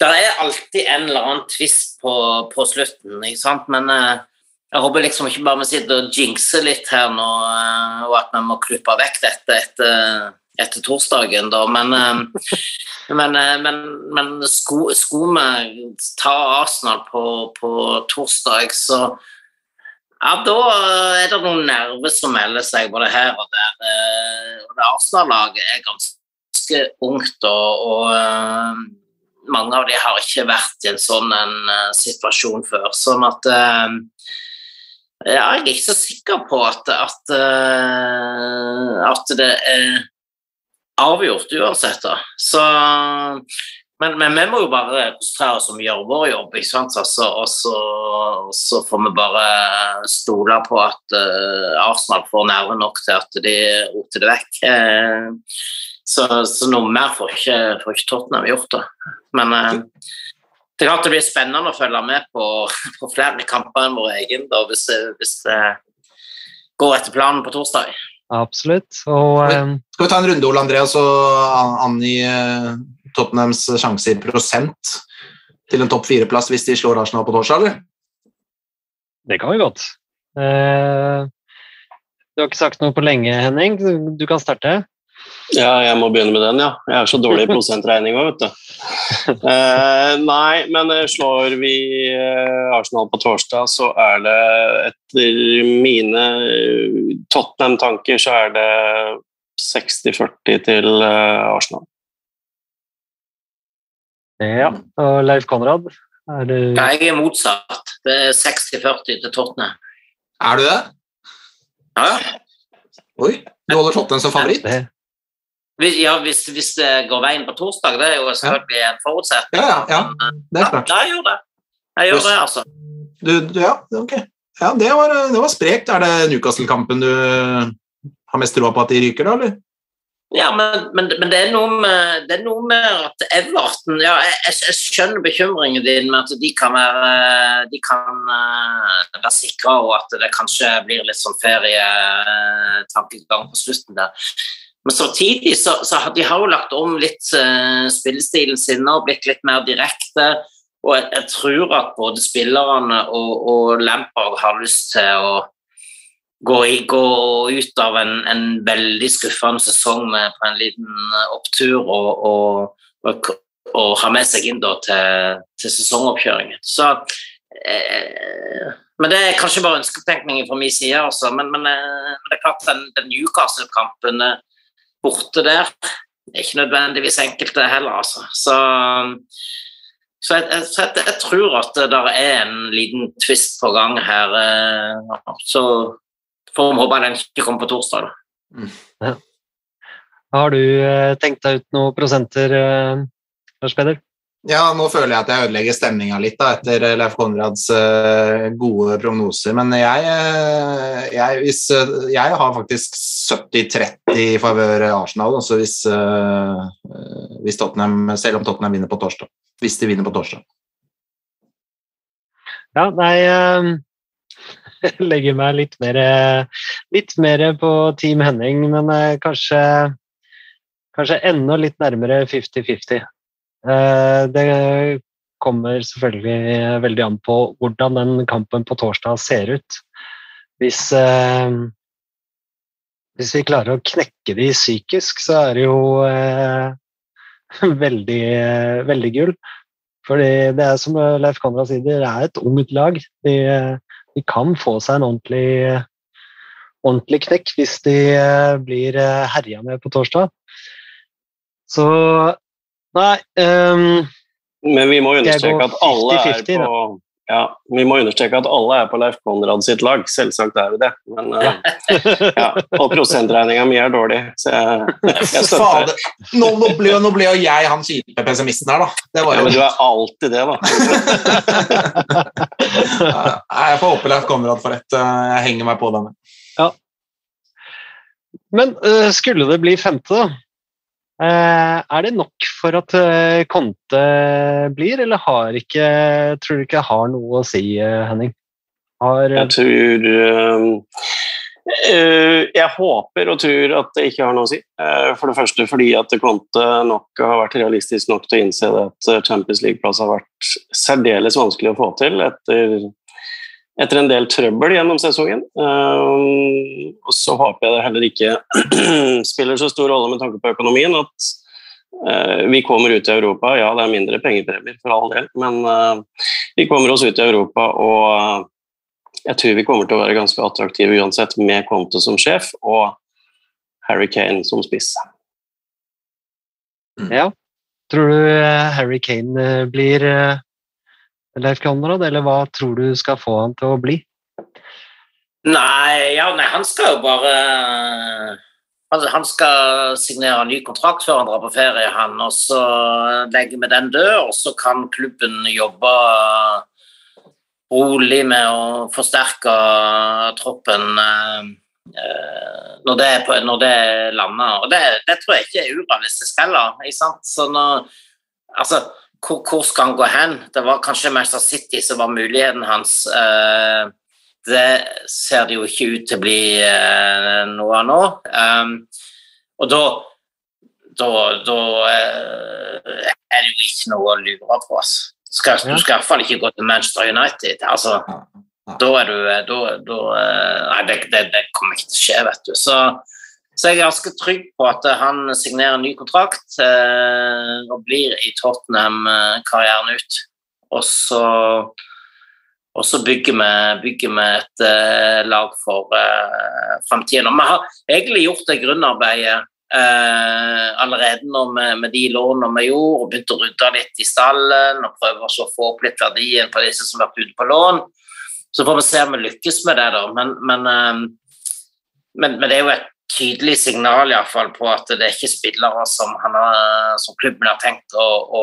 der er alltid en eller annen tvist på, på slutten, ikke sant. Men eh, jeg håper liksom ikke bare vi sitter og jinxer litt her nå, eh, og at vi må klippe vekk dette etter, etter torsdagen, da. Men, eh, men, men, men skulle vi ta Arsenal på, på torsdag, så ja, da er det noen nerver som melder seg både her og der. Og det Arsenal-laget er ganske ungt, og, og, eh, mange av de har ikke vært i en sånn en eh, situasjon før. Sånn at ja, jeg er ikke så sikker på at, at, at det er avgjort uansett. Da. Så men, men, vi må jo bare konsentrere oss om å gjøre vår jobb, ikke sant? Altså, og, så, og, så, får vi bare stole på at uh, Arsenal får nerve nok til at de roter det vekk. Uh, så, så, noe mer får ikke, får ikke Tottenham gjort. da. Men uh, det kan det blir spennende å følge med på, på flere kamper enn vår egen da, hvis, hvis det går etter planen på torsdag. Absolutt. Og, Skal vi ta en runde, Ole André, og så angi Tottenhams sjanse i prosent til en topp fire-plass hvis de slår Arsenal på torsdag, eller? Det kan vi godt. Eh, du har ikke sagt noe på lenge, Henning. Du kan starte. Ja, jeg må begynne med den, ja. Jeg er så dårlig i prosentregning òg, vet du. Eh, nei, men eh, slår vi eh, Arsenal på torsdag, så er det etter mine eh, Tottenham-tanker så er det 60-40 til Arsenal. Ja, og Leif Konrad? Er du Jeg er motsatt. Det er 60-40 til Tottenham. Er du det? Ja. Oi, du holder Tottenham som favoritt? Ja, hvis, hvis, det går veien på torsdag, det er jo selvfølgelig en forutsetning. Ja, ja, ja. det er klart. Ja, jeg gjør det. Jeg gjør det, altså. Du, du, ja, ok. Ja, det var, det var sprekt. Er det Newcastle-kampen du har mest troa på at de ryker, da, eller? Ja, men, men, men det, er med, det, er noe med, at Everton ja, jeg, jeg, skjønner bekymringen din med at de kan være, de kan uh, være sikre, og at det kanskje blir litt sånn ferietankegang på slutten der. Men samtidig så, så de har jo lagt om litt uh, spillestilen sin og blitt litt mer direkte. Og jeg, jeg tror at både spillerne og, og Lampard har lyst til å gå, gå ut av en, en, veldig skuffende sesong med, på en liten eh, opptur og, og, og, og ha med seg inn da, til, til sesongoppkjøringen. Så, eh, men Det er kanskje bare ønsketenkning fra min side, altså. men, men, eh, men, det er klart den, den Newcastle-kampen eh, borte der er ikke nødvendigvis enkelte heller, altså. Så, så, jeg, jeg, jeg, tror at det der er en liten twist på gang her. Så Får håpe den ikke kommer på torsdag. Mm. Ja. Har du eh, tenkt deg ut noen prosenter, eh, Lars Peder? Ja, nå føler jeg at jeg ødelegger stemninga litt da, etter eh, Leif Konrads gode prognoser. Men jeg, jeg, hvis, jeg har faktisk 70-30 i favør Arsenal, altså hvis, hvis Tottenham, selv om Tottenham vinner på torsdag. Hvis de vinner på torsdag. Ja, nei legger meg litt mer, litt mer på Team Henning, men eh, kanskje, kanskje enda litt nærmere 50-50. Eh, det kommer selvfølgelig veldig an på hvordan den kampen på torsdag ser ut. Hvis, eh, hvis vi klarer å knekke de psykisk, så er det jo veldig, veldig gull. Fordi det er som Leif Konrad sier, det er et ungt lag. De, de kan få seg en ordentlig, ordentlig knekk hvis de blir herja med på torsdag. Så Nei um, Men vi må understreke at alle er 50-50 på ja, Vi må understreke at alle er på Leif Konrad sitt lag. Selvsagt er vi det. Men eh, ja, og prosentregninga mi er dårlig, så jeg, jeg støtter. det. Nå, nå, ble, nå ble jo jeg han kjipe pessimisten her, da. Det var Ja, men du er alltid det, da. Jeg får håpe Leif Konrad får rett. Jeg henger meg på denne. Men øh, skulle det bli femte, da? Eh, er det nok for at øh, Conte blir, eller har ikke Tror du ikke har noe å si, øh, Henning? Har, Jeg tror eh, eh, Jeg håper og tror at det ikke har noe å si. Eh, For det første fordi at Conte nok har vært realistisk nok til å innse at eh, Champions League-plass har vært særdeles vanskelig å få til etter, etter en del trøbbel gjennom sesongen. Eh, Og så håper jeg det heller ikke spiller så stor rolle med tanke på økonomien at eh, vi kommer ut i Europa. Ja, det er mindre pengepremier for all del, men eh, vi kommer oss ut i Europa og jeg tror vi kommer til å være ganske attraktive uansett, med Conte som sjef og Harry Kane som spiss. ja. Tror du Harry Kane blir Leif Konrad, eller hva tror du skal få han til å bli? Nei, ja, nei, han skal jo bare altså, Han skal signere ny kontrakt før han drar på ferie, han, og så legger vi den død, og så kan klubben jobbe rolig med å forsterke troppen eh, når det, på- når det lander. Og det, det tror jeg ikke er urealistisk heller. Ikke sant? Så når, altså, hvor, hvor skal han gå hen? Det var kanskje Manchester City som var muligheten hans. eh, det ser det jo ikke ut til å bli eh, noe av nå. Um, og da da, da eh, er det jo ikke noe å lure på. Altså. Skal, Ja. Du skal i hvert fall ikke gå til Manchester United. Altså, da er du da, da, Nei, det, det, det kommer ikke til å skje, vet du. Så, så jeg er ganske trygg på at han signerer en ny kontrakt eh, og blir i Tottenham karrieren ut. Og så og så bygger vi, bygger vi et eh, lag for eh, framtiden. Og vi har egentlig gjort det grunnarbeidet eh, allerede nå med, med de lånene vi gjorde, og begynt å rydde litt i stallen og prøve å få opp litt verdien på disse som har vært ute på lån. Så får vi se om vi lykkes med det, da. Men, men, eh, men, men det er jo et tydelig signal i hvert fall på at det er ikke spillere som, har, som klubben har tenkt å, å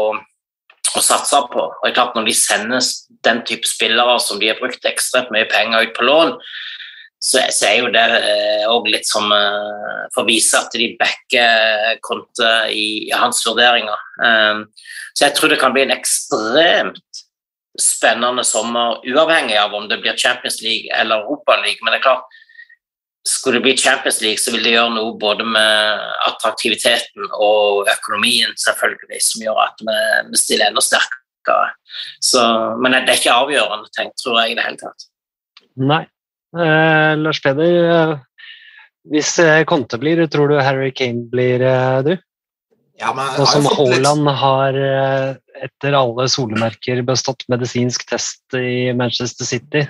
å satse på. Og det er klart Når de sender den type spillere som de har brukt ekstremt mye penger ut på lån, så, så er jo det òg litt som eh, for å vise at de backer Konte i, i hans vurderinger. Um, så jeg tror det kan bli en ekstremt spennende sommer, uavhengig av om det blir Champions League eller Europa League. Men det er klart, skulle det bli Champions League, så vil det gjøre noe både med attraktiviteten og økonomien, selvfølgelig, som gjør at vi, vi stiller enda sterkere. Så, men det er ikke avgjørende, tenkt, tror jeg, i det hele tatt. Nei. Eh, Lars Peder, eh, hvis eh, Conte blir, tror du Harry Kane blir, eh, du? Ja, men Og har som Haaland har etter alle solemerker bestått medisinsk test i Manchester City.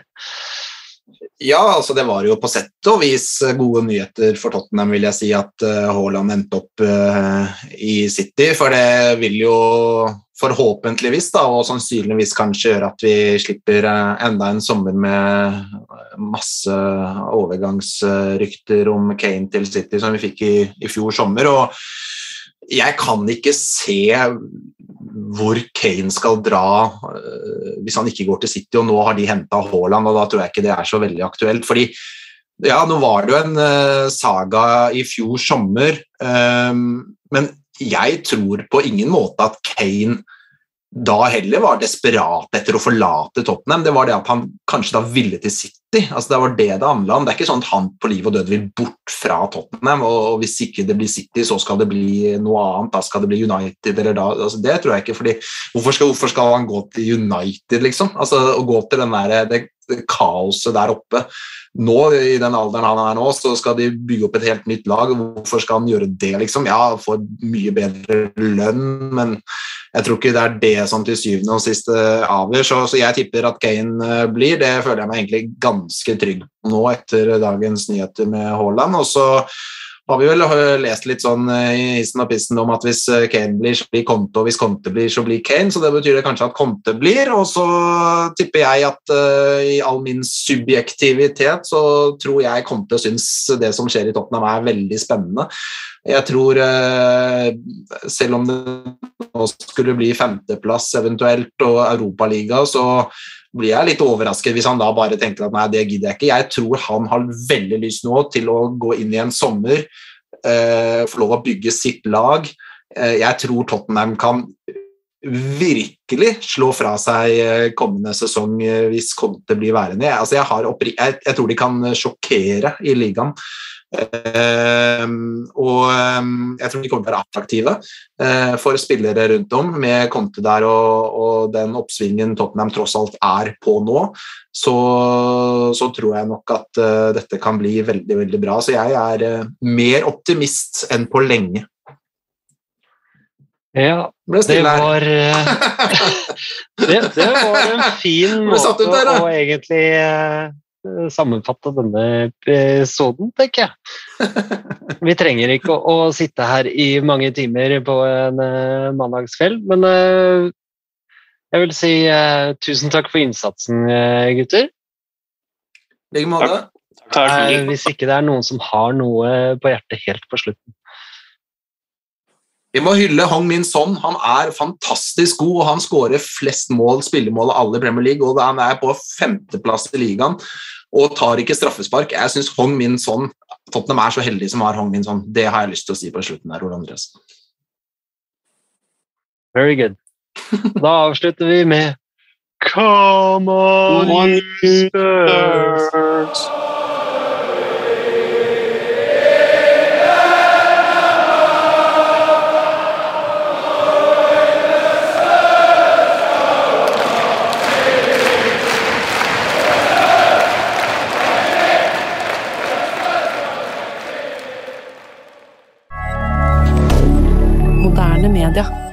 Ja, altså det var jo på sett og vis gode nyheter for Tottenham, vil jeg si, at eh, Haaland endte opp eh, i City. For det vil jo forhåpentligvis da, og sannsynligvis kanskje gjøre at vi slipper eh, enda en sommer med masse overgangsrykter om Kane til City som vi fikk i, i fjor sommer. og jeg kan ikke se hvor Kane skal dra øh, hvis han ikke går til City, og nå har de henta Haaland, og da tror jeg ikke det er så veldig aktuelt. fordi ja, nå var det jo en øh, saga i fjor sommer, men jeg tror på ingen måte at Kane da heller var desperat etter å forlate Tottenham. Det var det at han kanskje da ville til City. altså Det var det det handla om. Det er ikke sånn at han på liv og død vil bort fra Tottenham, og hvis ikke det blir City, så skal det bli noe annet. Da skal det bli United eller da altså Det tror jeg ikke. fordi Hvorfor skal, hvorfor skal han gå til United, liksom? Altså Å gå til den der, det kaoset der oppe. Nå, I den alderen han er nå, så skal de bygge opp et helt nytt lag. Hvorfor skal han gjøre det, liksom? Ja, får mye bedre lønn, men jeg tror ikke det er det som til syvende og sist eh, avgjør. Så, så, jeg tipper at Kane eh, blir. Det føler jeg meg egentlig ganske trygg på nå etter dagens nyheter med Haaland. Og så har vi vel lest litt sånn eh, i hissen og pissen om at hvis eh, Kane blir, så blir Conte, og hvis Conte blir, så blir Kane. Så det betyr det kanskje at Conte blir. Og så tipper jeg at uh, i all min subjektivitet så tror jeg Conte syns det som skjer i Tottenham er veldig spennende. Jeg tror, uh, selv om det nå skulle bli femteplass eventuelt og Europaliga, så blir jeg litt overrasket hvis han da bare tenker at nei, det gidder jeg ikke. Jeg tror han har veldig lyst nå til å gå inn i en sommer, eh, få lov å bygge sitt lag. Eh, jeg tror Tottenham kan virkelig slå fra seg eh, kommende sesong eh, hvis Conte blir værende. Altså jeg, jeg, jeg, tror de kan sjokkere i ligaen. Uh, og um, jeg tror de kommer til å være attraktive uh, for spillere rundt om. Med Conte der og, og, den oppsvingen Tottenham tross alt er på nå, så, så tror jeg nok at uh, dette kan bli veldig, veldig bra. Så jeg er mer optimist enn på lenge. Ja, det var det, det, var en fin måte å egentlig Eh, sammenfatte denne episoden, tenker jeg. Vi trenger ikke å, å, sitte her i mange timer på en uh, mandagskveld, men uh, jeg vil si uh, tusen takk for innsatsen, gutter. I like måte. hvis ikke det er noen som har noe på hjertet helt på slutten. Vi må hylle Hong Min Son. Han er fantastisk god, og han skårer flest mål, spillemål av alle i Premier League, og han er på femteplass i ligaen og tar ikke straffespark. Jeg syns Hong Min Son Tottenham er så heldig som har Hong Min Son. Det har jeg lyst til å si på slutten der, Ole Andreas. Very good. Da avslutter vi med Come on, Spurs! media.